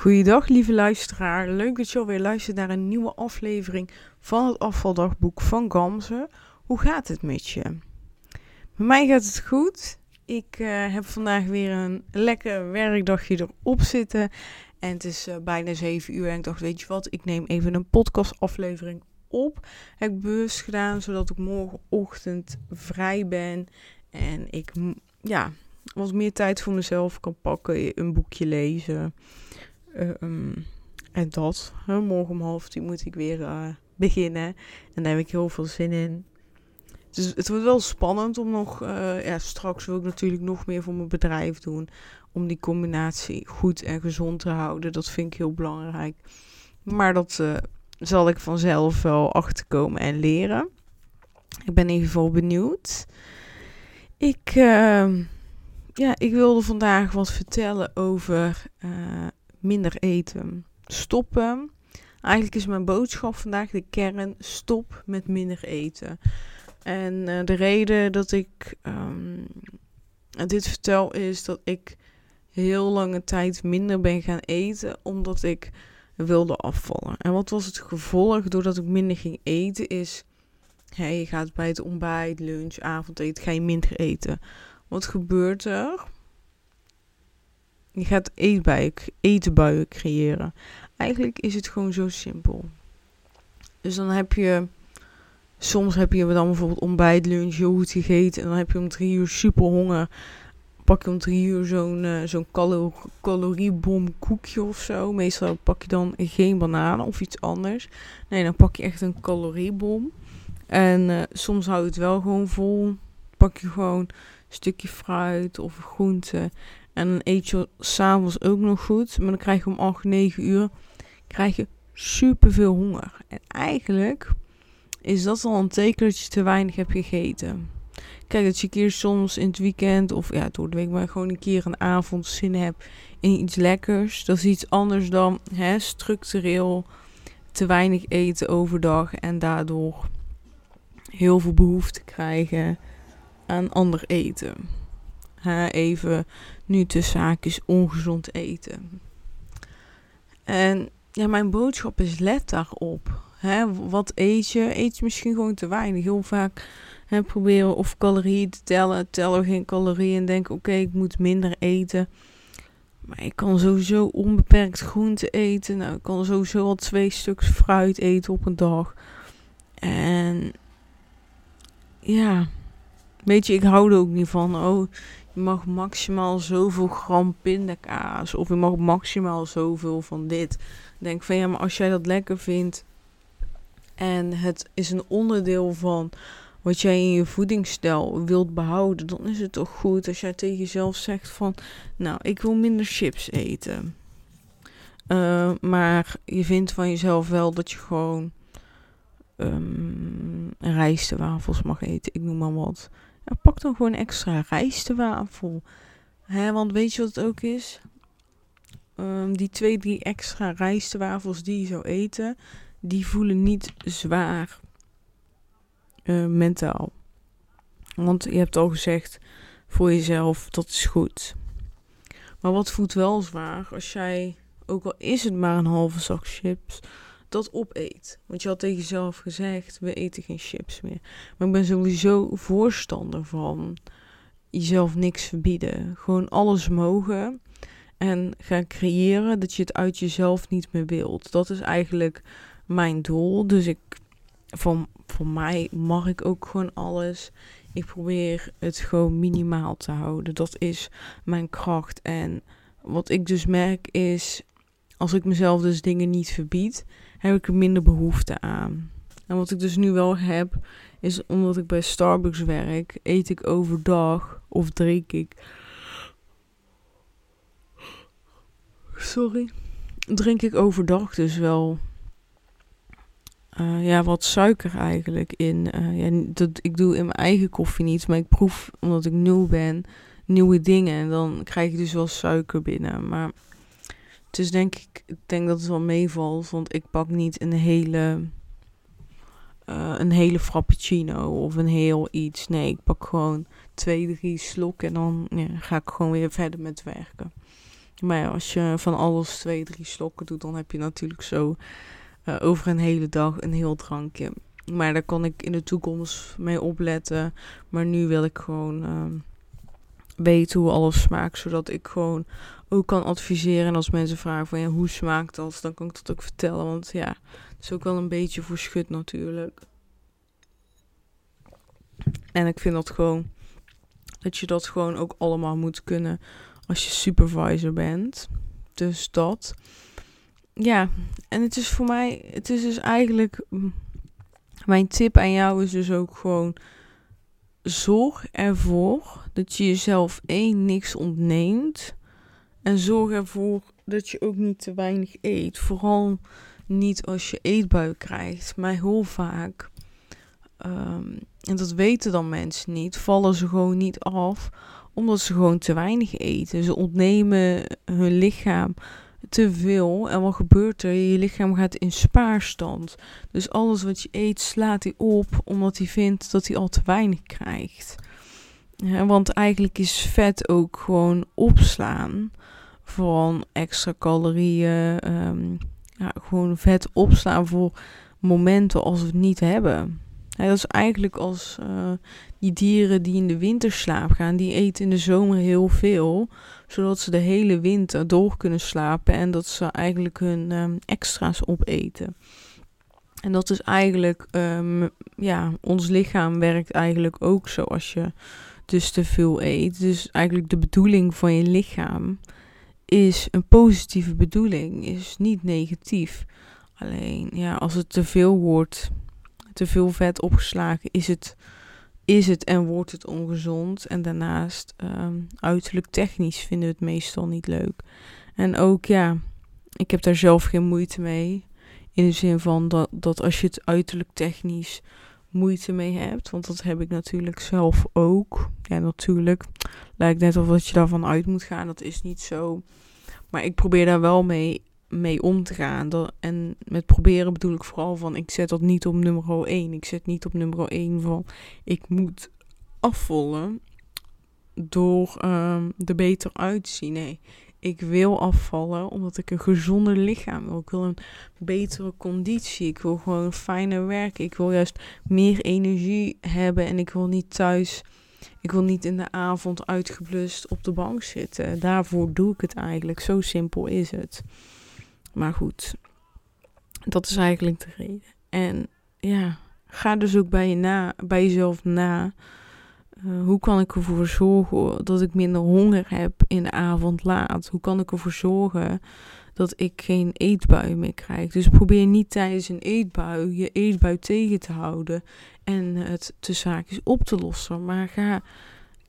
Goeiedag, lieve luisteraar. Leuk dat je alweer luistert naar een nieuwe aflevering van het afvaldagboek van Gamze. Hoe gaat het met je? Bij mij gaat het goed. Ik uh, heb vandaag weer een lekker werkdagje erop zitten. En het is uh, bijna 7 uur en ik dacht, weet je wat, ik neem even een podcastaflevering op. Heb ik bewust gedaan, zodat ik morgenochtend vrij ben. En ik, ja, wat meer tijd voor mezelf kan pakken, een boekje lezen. Uh, en dat. morgen om half tien moet ik weer uh, beginnen. En daar heb ik heel veel zin in. Dus het wordt wel spannend om nog. Uh, ja, straks wil ik natuurlijk nog meer voor mijn bedrijf doen. Om die combinatie goed en gezond te houden. Dat vind ik heel belangrijk. Maar dat zal ik vanzelf wel achterkomen en leren. Ik ben in ieder geval benieuwd. Ik, uh, ja, ik wilde vandaag wat vertellen over minder eten. Stoppen. Eigenlijk is mijn boodschap vandaag de kern: stop met minder eten. En uh, de reden dat ik um, dit vertel is dat ik heel lange tijd minder ben gaan eten, omdat ik wilde afvallen. En wat was het gevolg doordat ik minder ging eten? Is hey, je gaat bij het ontbijt, lunch, avondeten, ga je minder eten. Wat gebeurt er? Je gaat etenbuien creëren. Eigenlijk is het gewoon zo simpel. Dus dan heb je, soms heb je dan bijvoorbeeld ontbijt, lunch, yoghurt gegeten. En dan heb je om drie uur super honger. Pak je om drie uur zo'n uh, zo'n calo caloriebom koekje of zo. Meestal pak je dan geen bananen of iets anders. Nee, dan pak je echt een caloriebom. En uh, soms hou je het wel gewoon vol. Pak je gewoon een stukje fruit of groente. En eet je s'avonds ook nog goed. Maar dan krijg je om 8, 9 uur krijg je super veel honger. En eigenlijk is dat al een teken dat je te weinig hebt gegeten. Kijk, dat je een keer soms in het weekend of ja, door de week maar gewoon een keer een avond zin hebt in iets lekkers. Dat is iets anders dan hè, structureel te weinig eten overdag en daardoor heel veel behoefte krijgen aan ander eten. Ha, even nu te zaakjes ongezond eten. En ja, mijn boodschap is let daarop. Hè, wat eet je? Eet je misschien gewoon te weinig. Heel vaak hè, proberen of calorieën te tellen. Tellen geen calorieën en denken, oké, ik moet minder eten. Maar ik kan sowieso onbeperkt groente eten. Nou, ik kan sowieso al twee stuks fruit eten op een dag. En ja, weet je, ik hou er ook niet van. Oh, mag maximaal zoveel gram pindakaas. Of je mag maximaal zoveel van dit. Denk van ja, maar als jij dat lekker vindt. En het is een onderdeel van wat jij in je voedingsstijl wilt behouden. Dan is het toch goed als jij tegen jezelf zegt van. Nou, ik wil minder chips eten. Uh, maar je vindt van jezelf wel dat je gewoon um, rijstewafels mag eten. Ik noem maar wat. Ja, pak dan gewoon extra rijstewafel. Hè, want weet je wat het ook is? Um, die twee, drie extra rijstewafels die je zou eten, die voelen niet zwaar uh, mentaal. Want je hebt al gezegd voor jezelf, dat is goed. Maar wat voelt wel zwaar als jij, ook al is het maar een halve zak chips, dat opeet. Want je had tegen jezelf gezegd, we eten geen chips meer. Maar ik ben sowieso voorstander van jezelf niks verbieden. Gewoon alles mogen. En gaan creëren dat je het uit jezelf niet meer wilt. Dat is eigenlijk mijn doel. Dus ik, van, voor mij mag ik ook gewoon alles. Ik probeer het gewoon minimaal te houden. Dat is mijn kracht. En wat ik dus merk is, als ik mezelf dus dingen niet verbied, heb ik er minder behoefte aan. En wat ik dus nu wel heb, is omdat ik bij Starbucks werk, eet ik overdag of drink ik. Sorry. Drink ik overdag dus wel. Uh, ja, wat suiker eigenlijk in. Uh, ja, dat, ik doe in mijn eigen koffie niet, maar ik proef, omdat ik nieuw ben, nieuwe dingen. En dan krijg ik dus wel suiker binnen. Maar het is denk ik, ik denk dat het wel meevalt, want ik pak niet een hele, uh, een hele frappuccino of een heel iets. Nee, ik pak gewoon twee, drie slokken en dan ja, ga ik gewoon weer verder met werken. Maar ja, als je van alles twee, drie slokken doet, dan heb je natuurlijk zo uh, over een hele dag een heel drankje. Maar daar kan ik in de toekomst mee opletten. Maar nu wil ik gewoon uh, weten hoe alles smaakt. Zodat ik gewoon ook kan adviseren. En als mensen vragen van ja, hoe smaakt dat? Dan kan ik dat ook vertellen. Want ja, het is ook wel een beetje voor schut natuurlijk. En ik vind dat gewoon dat je dat gewoon ook allemaal moet kunnen als je supervisor bent. Dus dat. Ja, en het is voor mij, het is dus eigenlijk, mijn tip aan jou is dus ook gewoon, zorg ervoor dat je jezelf één niks ontneemt. En zorg ervoor dat je ook niet te weinig eet. Vooral niet als je eetbui krijgt. Maar heel vaak, um, en dat weten dan mensen niet, vallen ze gewoon niet af omdat ze gewoon te weinig eten. Ze ontnemen hun lichaam te veel. En wat gebeurt er? Je lichaam gaat in spaarstand. Dus alles wat je eet slaat hij op omdat hij vindt dat hij al te weinig krijgt. Want eigenlijk is vet ook gewoon opslaan van extra calorieën. Um, ja, gewoon vet opslaan voor momenten als we het niet hebben. Dat is eigenlijk als uh, die dieren die in de winterslaap gaan, die eten in de zomer heel veel, zodat ze de hele winter door kunnen slapen en dat ze eigenlijk hun um, extra's opeten. En dat is eigenlijk, um, ja, ons lichaam werkt eigenlijk ook zo als je dus te veel eet. Dus eigenlijk de bedoeling van je lichaam is een positieve bedoeling, is niet negatief. Alleen, ja, als het te veel wordt, te veel vet opgeslagen, is het, is het en wordt het ongezond. En daarnaast, um, uiterlijk technisch vinden we het meestal niet leuk. En ook, ja, ik heb daar zelf geen moeite mee. In de zin van dat, dat als je het uiterlijk technisch moeite mee hebt. Want dat heb ik natuurlijk zelf ook. Ja, natuurlijk. Lijkt net of dat je daarvan uit moet gaan. Dat is niet zo. Maar ik probeer daar wel mee mee om te gaan. En met proberen bedoel ik vooral van ik zet dat niet op nummer 1. Ik zet niet op nummer 1 van ik moet afvallen door um, er beter uit te zien. Nee, ik wil afvallen omdat ik een gezonder lichaam wil. Ik wil een betere conditie. Ik wil gewoon fijner werken. Ik wil juist meer energie hebben en ik wil niet thuis. Ik wil niet in de avond uitgeblust op de bank zitten. Daarvoor doe ik het eigenlijk. Zo simpel is het. Maar goed, dat is eigenlijk de reden. En ja, ga dus ook bij, je na, bij jezelf na. Uh, hoe kan ik ervoor zorgen dat ik minder honger heb in de avond laat? Hoe kan ik ervoor zorgen dat ik geen eetbui meer krijg? Dus probeer niet tijdens een eetbui je eetbui tegen te houden en het te zaakjes op te lossen. Maar ga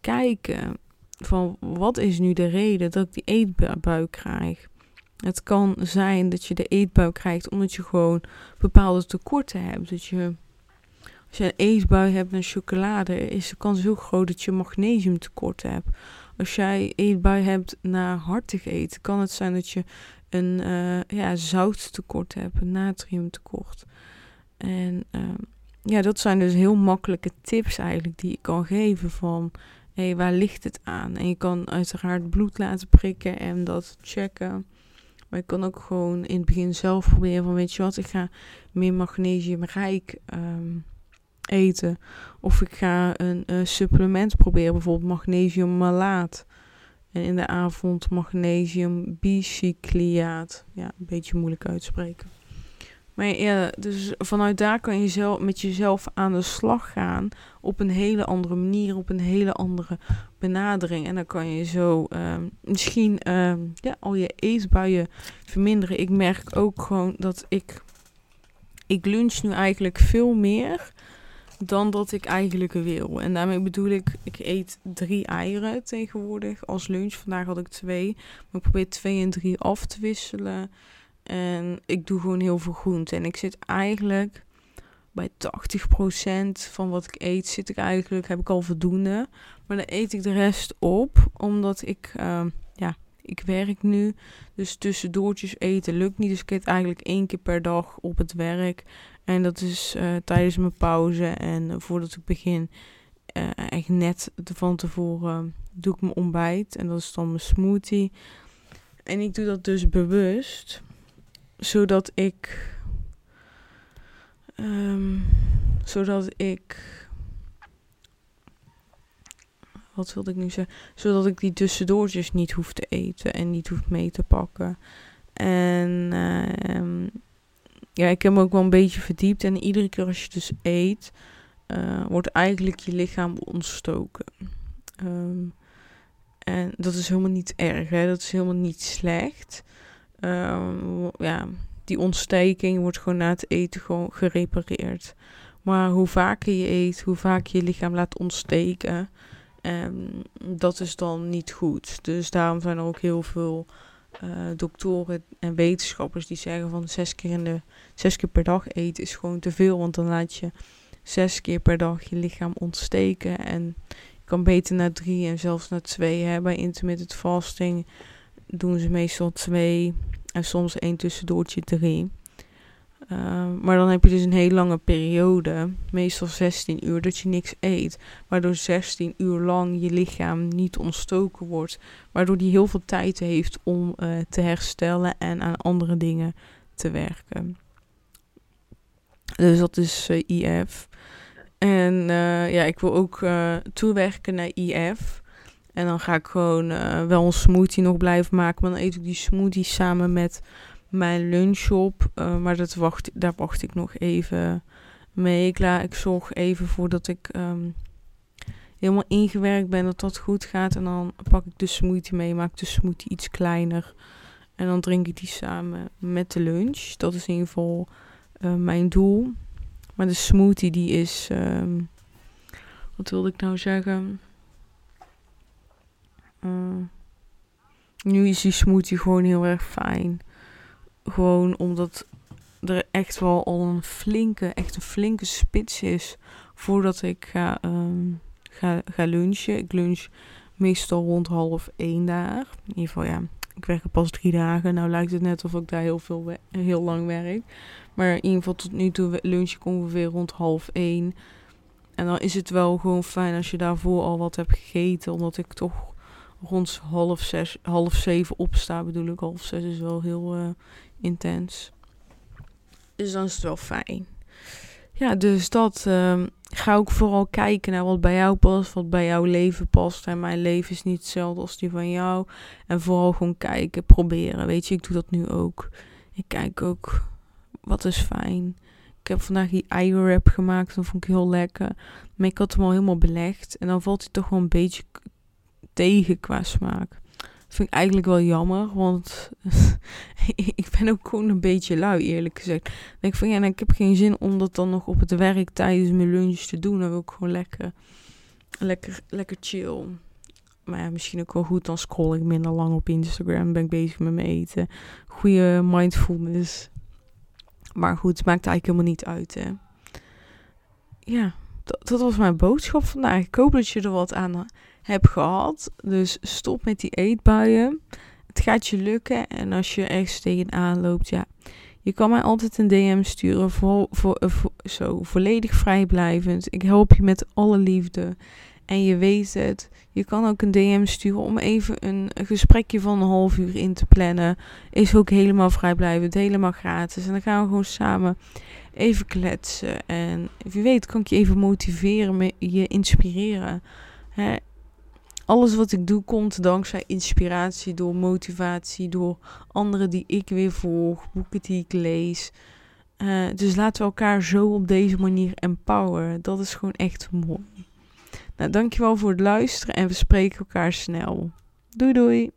kijken van wat is nu de reden dat ik die eetbui krijg? Het kan zijn dat je de eetbui krijgt omdat je gewoon bepaalde tekorten hebt. Dat je, als je eetbui hebt naar chocolade, is de kans heel groot dat je magnesiumtekort hebt. Als jij eetbui hebt naar hartig eten, kan het zijn dat je een uh, ja, zouttekort hebt, een natriumtekort. En uh, ja, dat zijn dus heel makkelijke tips eigenlijk die je kan geven van... Hé, hey, waar ligt het aan? En je kan uiteraard bloed laten prikken en dat checken. Maar ik kan ook gewoon in het begin zelf proberen van weet je wat, ik ga meer magnesiumrijk um, eten. Of ik ga een uh, supplement proberen, bijvoorbeeld magnesium malaat. En in de avond magnesium bicycliaat. Ja, een beetje moeilijk uitspreken. Maar ja, dus vanuit daar kan je zelf, met jezelf aan de slag gaan. Op een hele andere manier, op een hele andere benadering. En dan kan je zo um, misschien um, ja, al je eetbuien verminderen. Ik merk ook gewoon dat ik. Ik lunch nu eigenlijk veel meer dan dat ik eigenlijk wil. En daarmee bedoel ik, ik eet drie eieren tegenwoordig als lunch. Vandaag had ik twee. Maar ik probeer twee en drie af te wisselen. En ik doe gewoon heel veel groente. En ik zit eigenlijk bij 80% van wat ik eet, zit ik eigenlijk, heb ik al voldoende. Maar dan eet ik de rest op, omdat ik, uh, ja, ik werk nu. Dus tussendoortjes eten lukt niet. Dus ik eet eigenlijk één keer per dag op het werk. En dat is uh, tijdens mijn pauze en voordat ik begin. Uh, echt net van tevoren doe ik mijn ontbijt. En dat is dan mijn smoothie. En ik doe dat dus bewust, zodat ik. ehm, zodat ik. Wat wilde ik nu zeggen? Zodat ik die tussendoortjes niet hoef te eten en niet hoef mee te pakken. En ehm, ja, ik heb me ook wel een beetje verdiept. En iedere keer als je dus eet, eh, wordt eigenlijk je lichaam ontstoken. Ehm, en dat is helemaal niet erg, hè? dat is helemaal niet slecht. Ehm, ja, die ontsteking wordt gewoon na het eten gewoon gerepareerd. Maar hoe vaker je eet, hoe vaker je lichaam laat ontsteken, um, dat is dan niet goed. Dus daarom zijn er ook heel veel uh, doktoren en wetenschappers die zeggen van zes keer, in de, zes keer per dag eten is gewoon te veel. Want dan laat je zes keer per dag je lichaam ontsteken. En je kan beter naar drie en zelfs naar twee. Hè. Bij intermittent fasting doen ze meestal twee en soms één tussendoortje drie. Uh, maar dan heb je dus een hele lange periode, meestal 16 uur, dat je niks eet. Waardoor 16 uur lang je lichaam niet ontstoken wordt. Waardoor die heel veel tijd heeft om uh, te herstellen en aan andere dingen te werken. Dus dat is uh, IF. En ja, ik wil ook toewerken naar IF. En dan ga ik gewoon wel een smoothie nog blijven maken. Maar dan eet ik die smoothie samen met mijn lunch op. Uh, maar dat wacht, daar wacht ik nog even mee. Ik, ik zorg even voordat ik um, helemaal ingewerkt ben, dat dat goed gaat. En dan pak ik de smoothie mee, maak de smoothie iets kleiner. En dan drink ik die samen met de lunch. Dat is in ieder geval uh, mijn doel. Maar de smoothie die is... Um, wat wilde ik nou zeggen? Uh, nu is die smoothie gewoon heel erg fijn. Gewoon omdat er echt wel al een flinke, echt een flinke spits is voordat ik ga, um, ga, ga lunchen. Ik lunch meestal rond half één daar. In ieder geval, ja, ik werk er pas drie dagen. Nou lijkt het net of ik daar heel, veel heel lang werk. Maar in ieder geval tot nu toe lunch ik ongeveer rond half één. En dan is het wel gewoon fijn als je daarvoor al wat hebt gegeten. Omdat ik toch rond half zes, half zeven opsta bedoel ik. Half zes is wel heel uh, intens. Dus dan is het wel fijn. Ja, dus dat uh, ga ook vooral kijken naar wat bij jou past, wat bij jouw leven past. En mijn leven is niet hetzelfde als die van jou. En vooral gewoon kijken, proberen. Weet je, ik doe dat nu ook. Ik kijk ook, wat is fijn. Ik heb vandaag die eiwrap gemaakt, dat vond ik heel lekker. Maar ik had hem al helemaal belegd. En dan valt hij toch wel een beetje tegen qua smaak. Dat vind ik eigenlijk wel jammer, want ik ben ook gewoon een beetje lui, eerlijk gezegd. Denk ik van ja, ik heb geen zin om dat dan nog op het werk tijdens mijn lunch te doen. Dan wil ik gewoon lekker, lekker, lekker chill. Maar ja, misschien ook wel goed, dan scroll ik minder lang op Instagram. Ben ik bezig met mijn eten. Goede mindfulness. Maar goed, het maakt eigenlijk helemaal niet uit, hè. Ja, dat, dat was mijn boodschap vandaag. Ik hoop dat je er wat aan heb gehad. Dus stop met die eetbuien. Het gaat je lukken. En als je ergens tegenaan loopt, ja. Je kan mij altijd een DM sturen. Eh, voor, zo volledig vrijblijvend. Ik help je met alle liefde. En je weet het. Je kan ook een DM sturen om even een, een gesprekje van een half uur in te plannen. Is ook helemaal vrijblijvend. Helemaal gratis. En dan gaan we gewoon samen even kletsen. En wie weet kan ik je even motiveren, je inspireren. Hè? Alles wat ik doe komt dankzij inspiratie, door motivatie, door anderen die ik weer volg, boeken die ik lees. Uh, dus laten we elkaar zo op deze manier empoweren. Dat is gewoon echt mooi. Nou, dankjewel voor het luisteren en we spreken elkaar snel. Doei doei!